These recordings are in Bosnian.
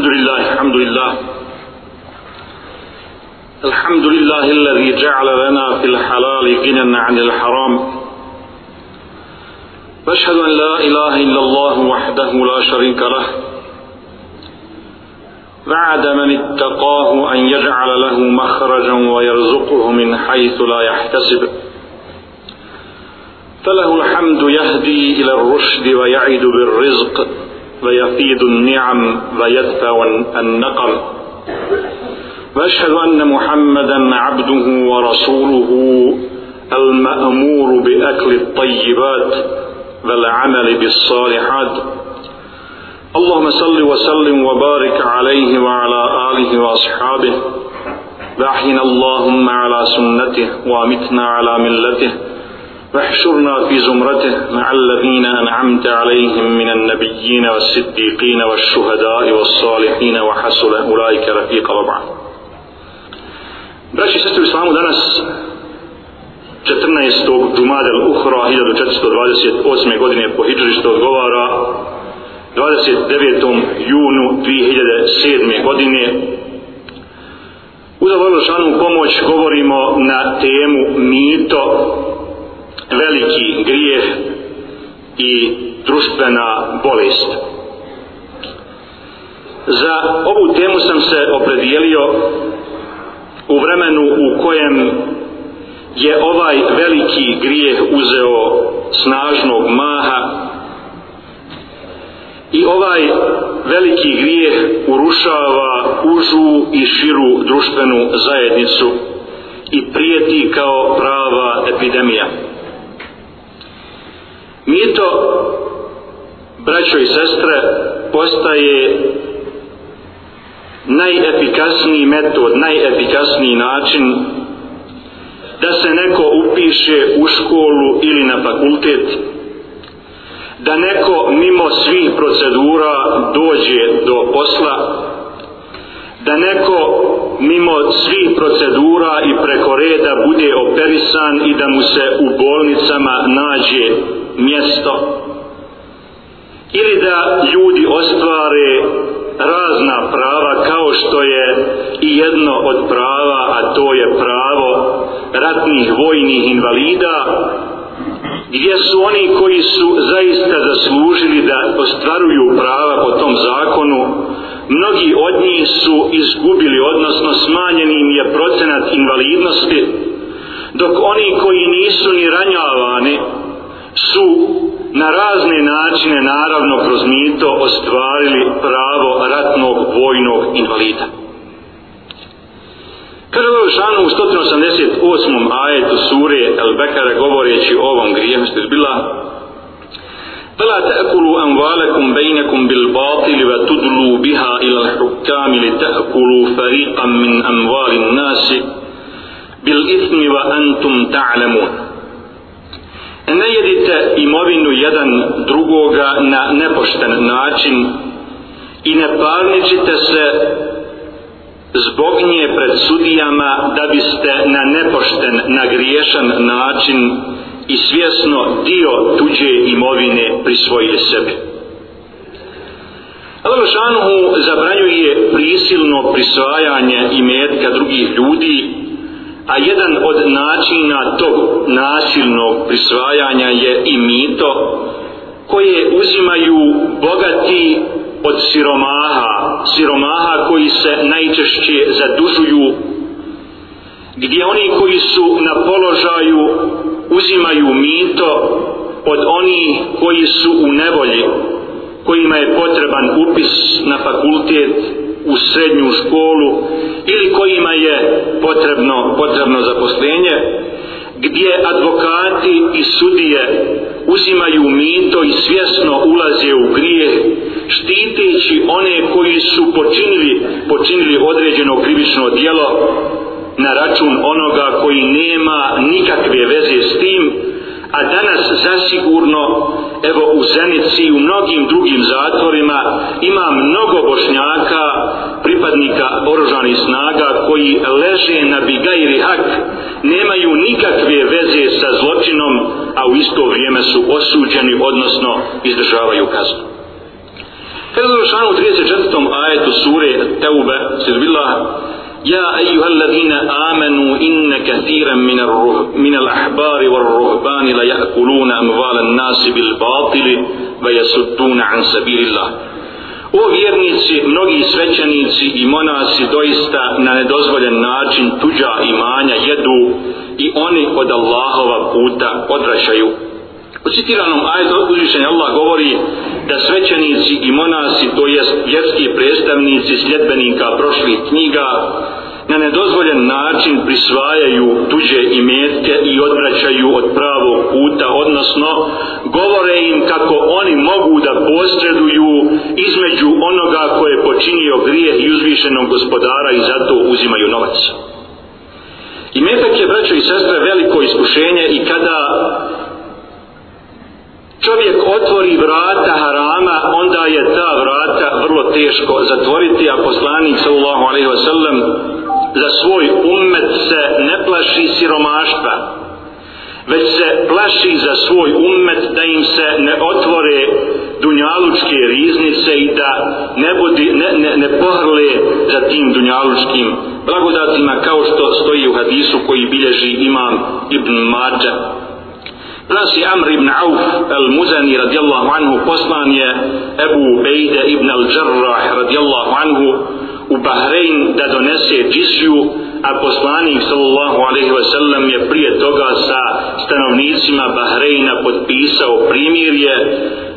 الحمد لله الحمد لله. الحمد لله الذي جعل لنا في الحلال غنى عن الحرام. واشهد أن لا إله إلا الله وحده لا شريك له. وعد من اتقاه أن يجعل له مخرجا ويرزقه من حيث لا يحتسب. فله الحمد يهدي إلى الرشد ويعد بالرزق. ويفيد النعم ويدفع النقم. وأشهد أن محمدا عبده ورسوله المأمور بأكل الطيبات والعمل بالصالحات. اللهم صل وسلم وبارك عليه وعلى آله وأصحابه. وأحينا اللهم على سنته وأمتنا على ملته. واحشرنا في زمرته مع الذين أنعمت عليهم من النبيين والصديقين والشهداء والصالحين وحسن أولئك رفيق وبعد Braći i sestri u islamu danas 14. džumada uhra 1428. godine po hijđri što odgovara 29. junu 2007. godine uz Allahom pomoć govorimo na temu mito veliki grijeh i društvena bolest. Za ovu temu sam se opredijelio u vremenu u kojem je ovaj veliki grijeh uzeo snažnog maha i ovaj veliki grijeh urušava užu i širu društvenu zajednicu i prijeti kao prava epidemija. Mito, braćo i sestre, postaje najefikasniji metod, najefikasniji način da se neko upiše u školu ili na fakultet, da neko mimo svih procedura dođe do posla, da neko mimo svih procedura i preko reda bude operisan i da mu se u bolnicama nađe mjesto. Ili da ljudi ostvare razna prava kao što je i jedno od prava a to je pravo ratnih vojnih invalida gdje su oni koji su zaista zaslužili da ostvaruju prava po tom zakonu mnogi od njih su izgubili odnosno smanjen im je procenat invalidnosti dok oni koji nisu ni ranjavani na razne načine naravno kroz mito ostvarili pravo ratnog vojnog invalida. Kaže ovo šanu u 188. ajetu sure Al-Bekara govoreći o ovom grijehu ste zbila فلا تأكلوا أموالكم بينكم بالباطل وتدلوا بها إلى الحكام لتأكلوا فريقا من أموال الناس بالإثم وأنتم تعلمون ne jedite imovinu jedan drugoga na nepošten način i ne parničite se zbog nje pred sudijama da biste na nepošten, na griješan način i svjesno dio tuđe imovine prisvojili sebi. Allah Šanuhu zabranjuje prisilno prisvajanje imetka drugih ljudi a jedan od načina tog nasilnog prisvajanja je i mito koje uzimaju bogati od siromaha siromaha koji se najčešće zadužuju gdje oni koji su na položaju uzimaju mito od onih koji su u nevolji kojima je potreban upis na fakultet u srednju školu ili kojima je potrebno, potrebno zaposlenje gdje advokati i sudije uzimaju mito i svjesno ulaze u grijeh štiteći one koji su počinili, počinili određeno krivično dijelo na račun onoga koji nema nikakve veze s tim a danas zasigurno evo u Zenici i u mnogim drugim zatvorima ima mnogo bošnjaka pripadnika oružanih snaga koji leže na bigajri hak nemaju nikakve veze sa zločinom a u isto vrijeme su osuđeni odnosno izdržavaju kaznu Kada je u 34. ajetu sure Teube, sirbillah, يا أيها الذين آمنوا إن كثيرا من, الره... من الأحبار والرهبان ليأكلون أموال الناس بالباطل ويسدون عن سبيل الله O vjernici, mnogi svećanici i monasi doista na nedozvoljen način tuđa imanja jedu i oni od Allahova puta odvraćaju. U citiranom ajetu uzvišenja Allah govori da svećenici i monasi, to jest vjerski predstavnici sljedbenika prošlih knjiga, na nedozvoljen način prisvajaju tuđe imetke i odvraćaju od pravog puta, odnosno govore im kako oni mogu da posreduju između onoga koje je počinio grijeh i uzvišenog gospodara i zato uzimaju novac. Imetak je, braćo i sestre, veliko iskušenje i kada čovjek otvori vrata harama, onda je ta vrata vrlo teško zatvoriti, a poslanik sallallahu alaihi wasallam za svoj ummet se ne plaši siromaštva, već se plaši za svoj ummet da im se ne otvore dunjalučke riznice i da ne, budi, ne, ne, ne pohrle za tim dunjalučkim blagodatima kao što stoji u hadisu koji bilježi imam Ibn Mađa. Prasi Amr ibn Auf al-Muzani radijallahu anhu poslan je Ebu Bejde ibn al-Jarrah radijallahu anhu u Bahrein da donese džizju, a poslanik sallallahu alaihi wa sallam je prije toga sa stanovnicima Bahreina potpisao primirje,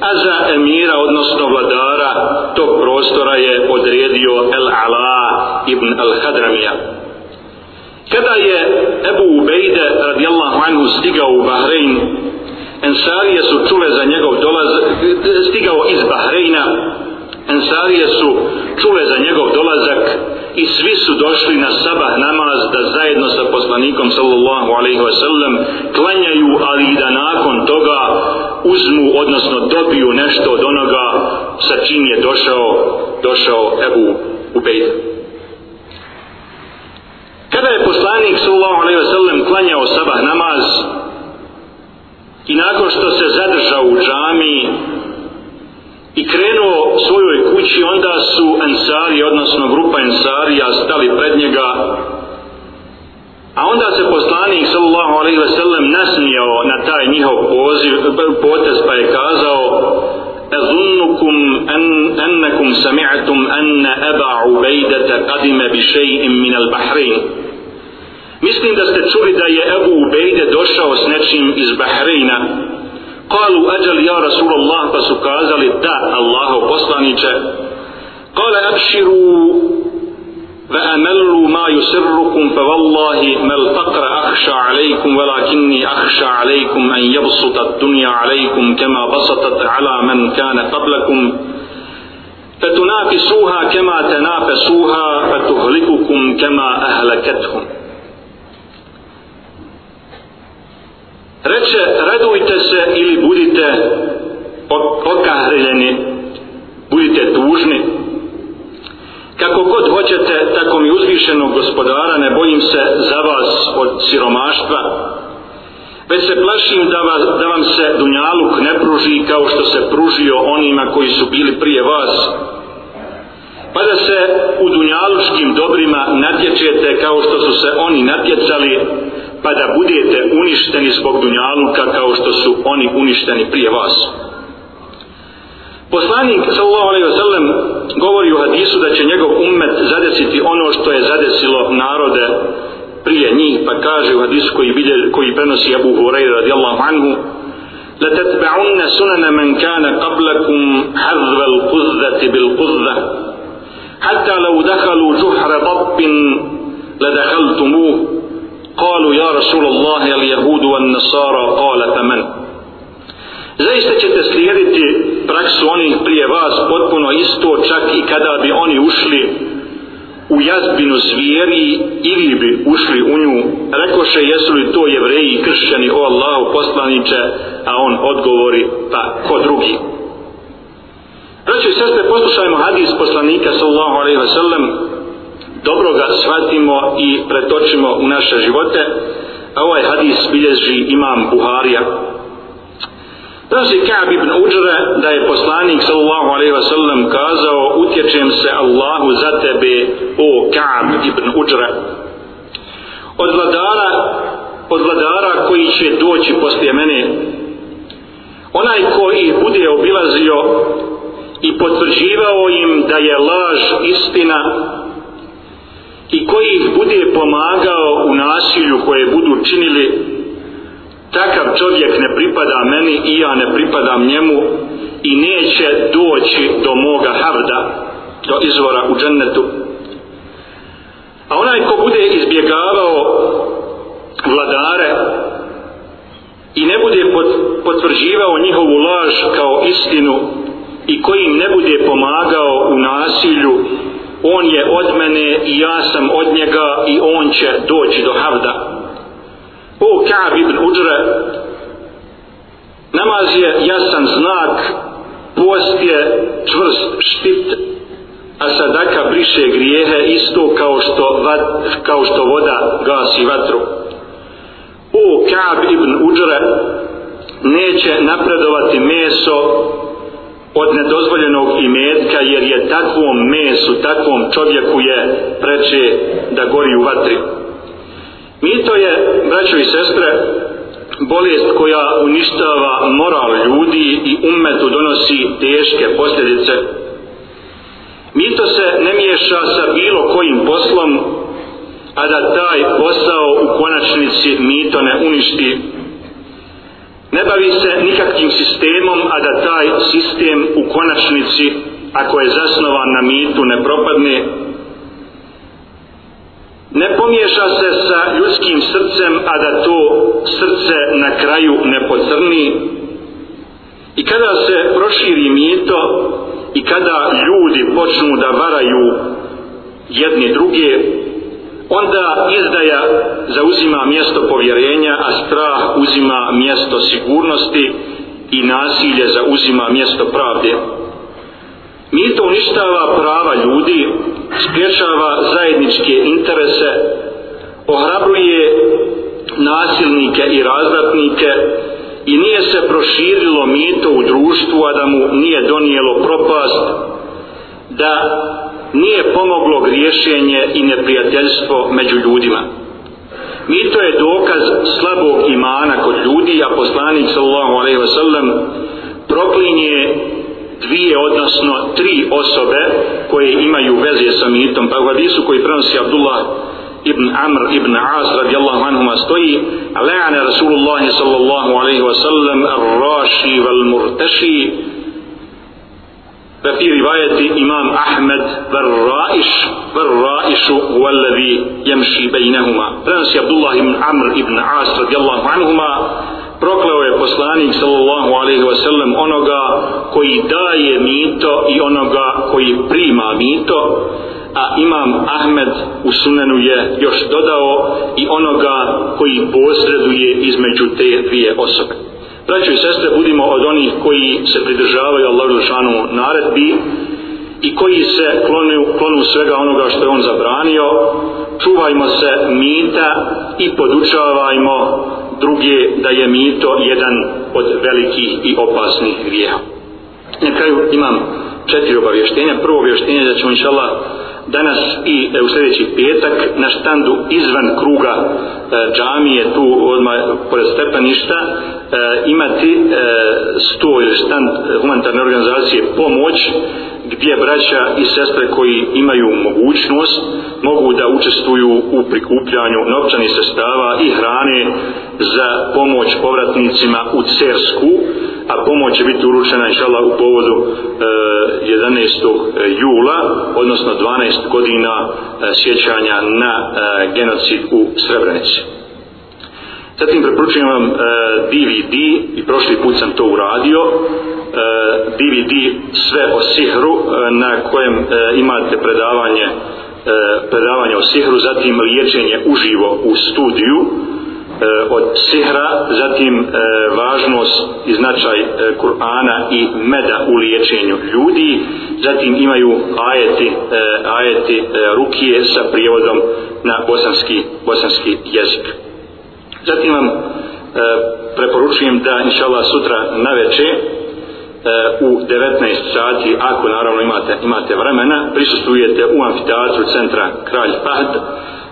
a za emira, odnosno vladara tog prostora je odredio El Ala ibn Al-Hadramija. Kada je Ebu Ubejde radijallahu anhu stigao u Bahrein, Ensarije su čule za njegov dolaz, stigao iz Bahreina, Ensarije su čule za njegov dolazak i svi su došli na sabah namaz da zajedno sa poslanikom sallallahu alaihi wa sallam klanjaju, ali i da nakon toga uzmu, odnosno dobiju nešto od onoga sa čim je došao, došao Ebu Ubejde. Kada je poslanik sallallahu alaihi wa sallam klanjao sabah namaz i nakon što se zadržao u džami i krenuo svojoj kući, onda su Ensari, odnosno grupa Ensarija, stali pred njega, a onda se poslanik sallallahu alaihi ve sellem nasmijao na taj njihov poziv, potez pa je kazao أظنكم أن أنكم سمعتم أن أبا عبيدة قدم بشيء من البحرين Mislim da ste čuli da je Ebu Ubejde došao s nečim iz Bahreina قالوا أجل يا رسول الله فسكاز للداء الله بصلانيك قال أبشروا فأملوا ما يسركم فوالله ما الفقر أخشى عليكم ولكني أخشى عليكم أن يبسط الدنيا عليكم كما بسطت على من كان قبلكم فتنافسوها كما تنافسوها فتهلككم كما أهلكتهم reče radujte se ili budite okahreljeni budite tužni. Kako god hoćete tako mi uzvišenog gospodara ne bojim se za vas od siromaštva. Već se plašim da, vas, da vam se dunjaluk ne pruži kao što se pružio onima koji su bili prije vas. Pa da se u dunjalučkim dobrima natječete kao što su se oni natjecali pa da budete uništeni zbog dunjaluka kao što su oni uništeni prije vas. Poslanik sallallahu alejhi ve sellem govori u hadisu da će njegov ummet zadesiti ono što je zadesilo narode prije njih, pa kaže u hadisu koji bilje, koji prenosi Abu Hurajra radijallahu anhu la tatba'unna sunana man kana qablakum hadhwa al-qudzati bil-qudza hatta law dakhalu juhra dabbin قالوا يا رسول الله اليهود والنصارى قال فمن Zaista ćete slijediti praksu onih prije vas potpuno isto čak i kada bi oni ušli u jazbinu zvijeri ili bi ušli u nju. Rekoše jesu li to jevreji i kršćani o Allahu poslaniče? A on odgovori pa ko drugi? Braći i sestre poslušajmo hadis poslanika sallallahu alaihi ve sellem dobro ga shvatimo i pretočimo u naše živote. A ovaj hadis bilježi imam Buharija. Prenosi Ka'b ibn Uđre da je poslanik sallallahu alaihi wa sallam kazao utječem se Allahu za tebe o Ka'b ibn Uđre od vladara od vladara koji će doći poslije mene onaj koji bude obilazio i potvrđivao im da je laž istina i koji ih bude pomagao u nasilju koje budu činili takav čovjek ne pripada meni i ja ne pripadam njemu i neće doći do moga havda do izvora u džennetu. A onaj ko bude izbjegavao vladare i ne bude potvrđivao njihovu laž kao istinu i koji im ne bude pomagao u nasilju on je od mene i ja sam od njega i on će doći do havda. O Ka'b ibn Uđre namaz je jasan znak post je čvrst štit a sadaka briše grijehe isto kao što, vat, kao što voda gasi vatru. O Ka'b ibn Uđre neće napredovati meso od nedozvoljenog imetka jer je takvom mesu, takvom čovjeku je preče da gori u vatri. Mito je, braćo i sestre, bolest koja uništava moral ljudi i umetu donosi teške posljedice. Mito se ne miješa sa bilo kojim poslom, a da taj posao u konačnici mito ne uništi. Ne bavi se nikakvim sistemom, a da taj sistem u konačnici, ako je zasnovan na mitu, ne propadne, ne pomiješa se sa ljudskim srcem, a da to srce na kraju ne pocrni. I kada se proširi mito i kada ljudi počnu da varaju jedni druge, onda izdaja zauzima mjesto povjerenja, a strah uzima mjesto sigurnosti i nasilje zauzima mjesto pravde. Mito uništava prava ljudi, spriječava zajedničke interese, ohrabruje nasilnike i razdatnike i nije se proširilo mito u društvu, a da mu nije donijelo propast, da nije pomoglo griješenje i neprijateljstvo među ljudima. Mito je dokaz slabog imana kod ljudi, a poslanik sallallahu alaihi wa sallam proklinje dvije, odnosno tri osobe koje imaju veze sa mitom. Pa u hadisu koji prenosi Abdullah ibn Amr ibn As radijallahu anhuma stoji La'ana Rasulullahi sallallahu alaihi wa sallam ar-raši wal-murtaši ففي رواية إمام أحمد والرائش والرائش هو الذي يمشي بينهما فرنسي عبد الله بن عمرو بن عاص رضي الله عنهما proklao je poslanik sallallahu alaihi wa sallam onoga koji daje mito i onoga koji prima mito a imam Ahmed u sunenu je još dodao i onoga koji posreduje između te dvije osobe braćo i sestre budimo od onih koji se pridržavaju Allahu šanu naredbi i koji se klonu, klonu svega onoga što je on zabranio čuvajmo se mita i podučavajmo druge da je mito jedan od velikih i opasnih grijeha. Na kraju imam četiri obavještenja. Prvo obavještenje da ćemo inšallah danas i e, u sljedeći petak na štandu izvan kruga e, džamije tu odmah pored stepaništa e, imati e, sto ili štand e, humanitarne organizacije pomoć gdje braća i sestre koji imaju mogućnost mogu da učestvuju u prikupljanju novčanih sestava i hrane za pomoć povratnicima u Cersku a pomoć će biti uručena inšala u povodu e, 11. E, jula odnosno 12 godina e, sjećanja na e, genocid u Srebrenici zatim preporučujem vam e, DVD i prošli put sam to uradio e, DVD sve o sihru e, na kojem e, imate predavanje e, predavanje o sihru zatim liječenje uživo u studiju E, od sihra zatim e, važnost i značaj e, Kur'ana i meda u liječenju ljudi zatim imaju ajeti ajeti rukije sa prijevodom na bosanski bosanski jezik. Zatim vam preporučujem da inšallah sutra na večer u 19 sati ako naravno imate, imate vremena prisustujete u amfiteatru centra Kralj Fahd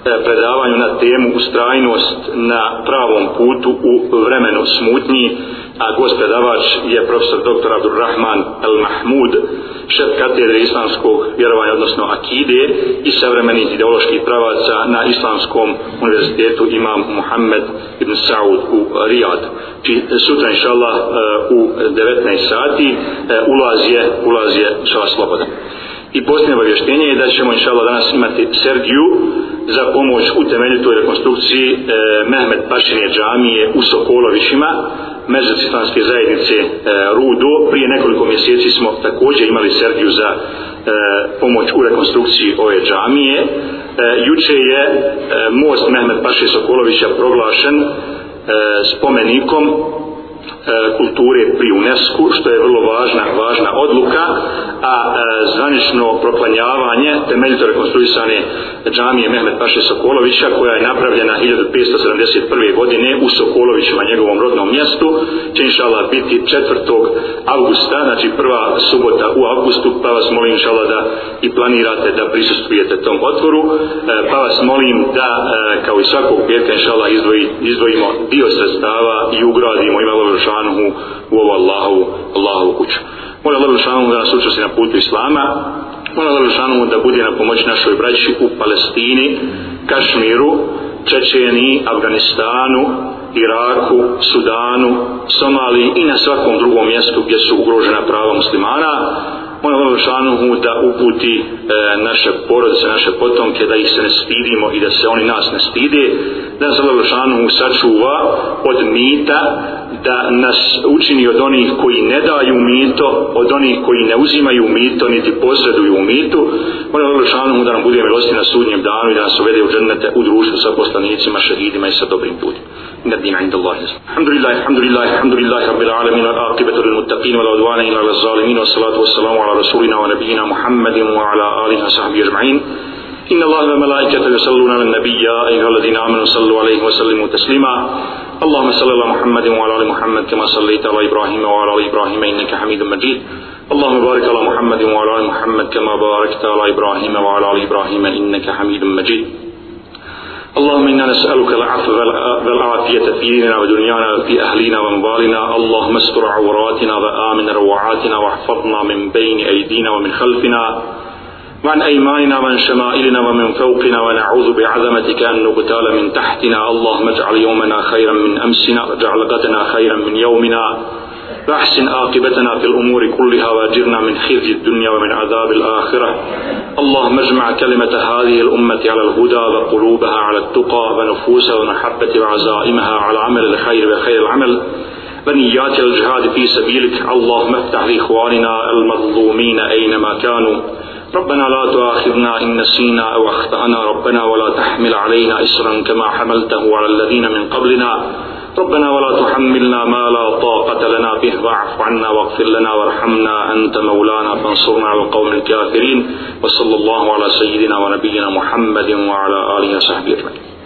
E, predavanju na temu ustrajnost na pravom putu u vremenu smutnji a gost predavač je profesor dr. Abdurrahman El Mahmud šef katedre islamskog vjerovanja, odnosno akide i savremenih ideoloških pravaca na islamskom univerzitetu imam Muhammed ibn Saud u Rijad. Či sutra, inša Allah, e, u 19 sati e, ulaz je, ulaz je inša sloboda. I posljednje obavještenje je da ćemo inša Allah danas imati Sergiju za pomoć u temeljitoj rekonstrukciji e, Mehmet Pašinje džamije u Sokolovićima međucitanske zajednice e, Rudo. Prije nekoliko mjeseci smo također imali Sergiju za e, pomoć u rekonstrukciji ove džamije. E, juče je e, most Mehmet Paše Sokolovića proglašen e, spomenikom E, kulture pri UNESCO, što je vrlo važna, važna odluka, a e, zvanično proklanjavanje temeljito rekonstruisane džamije Mehmet Paše Sokolovića, koja je napravljena 1571. godine u Sokolovićima, njegovom rodnom mjestu, će inšala biti 4. augusta, znači prva subota u augustu, pa vas molim inšala da i planirate da prisustujete tom otvoru, e, pa vas molim da, e, kao i svakog petka, inšala izdvoji, izdvojimo dio sredstava i ugradimo i malo ono šanuhu u ovu Allahovu, Allahovu kuću. Molim Allah šanuhu da nas učesti na putu Islama, molim Allah šanuhu da bude na pomoć našoj braći u Palestini, Kašmiru, Čečeni, Afganistanu, Iraku, Sudanu, Somaliji i na svakom drugom mjestu gdje su ugrožena prava muslimana. Molim Allah šanuhu da uputi e, naše porodice, naše potomke, da ih se ne stidimo i da se oni nas ne stide, da nas Allah šanuhu sačuva od mita, da nas učini od onih koji ne daju mito, od onih koji ne uzimaju mito, niti posreduju u mitu. Molim Allah šanuhu da nam bude milosti na sudnjem danu i da nas uvede u džennete u društvu sa poslanicima, šehidima i sa dobrim ljudima. إن الدين عند الله الحمد لله الحمد لله الحمد لله رب العالمين والعاقبة للمتقين ولا عدوان إلا على الظالمين والصلاة والسلام على رسولنا ونبينا محمد وعلى آله وصحبه أجمعين. إن الله وملائكته يصلون على النبي أيها الذين آمنوا صلوا عليه وسلموا تسليما. اللهم صل على محمد وعلى آل محمد كما صليت على إبراهيم وعلى آل إبراهيم إنك حميد مجيد. اللهم بارك على محمد وعلى آل محمد كما باركت على إبراهيم وعلى آل إبراهيم إنك حميد مجيد. اللهم إنا نسألك العفو والعافية في ديننا ودنيانا وفي اهلنا وأموالنا. اللهم استر عوراتنا وآمن روعاتنا واحفظنا من بين أيدينا ومن خلفنا. وعن أيماننا وعن شمائلنا ومن فوقنا. ونعوذ بعظمتك أن نغتال من تحتنا. اللهم اجعل يومنا خيرا من أمسنا. واجعل غدنا خيرا من يومنا. واحسن عاقبتنا في الأمور كلها واجرنا من خزي الدنيا ومن عذاب الآخرة. اللهم اجمع كلمة هذه الأمة على الهدى وقلوبها على التقى ونفوسها ومحبة وعزائمها على عمل الخير وخير العمل. ونيات الجهاد في سبيلك. اللهم افتح لإخواننا المظلومين أينما كانوا. ربنا لا تؤاخذنا إن نسينا أو أخطأنا ربنا ولا تحمل علينا إسرا كما حملته على الذين من قبلنا. ربنا ولا تحملنا ما لا طاقة لنا به. واعف عنا واغفر لنا وارحمنا أنت مولانا فانصرنا على القوم الكافرين. وصلى الله على سيدنا ونبينا محمد وعلى آله وصحبه أجمعين.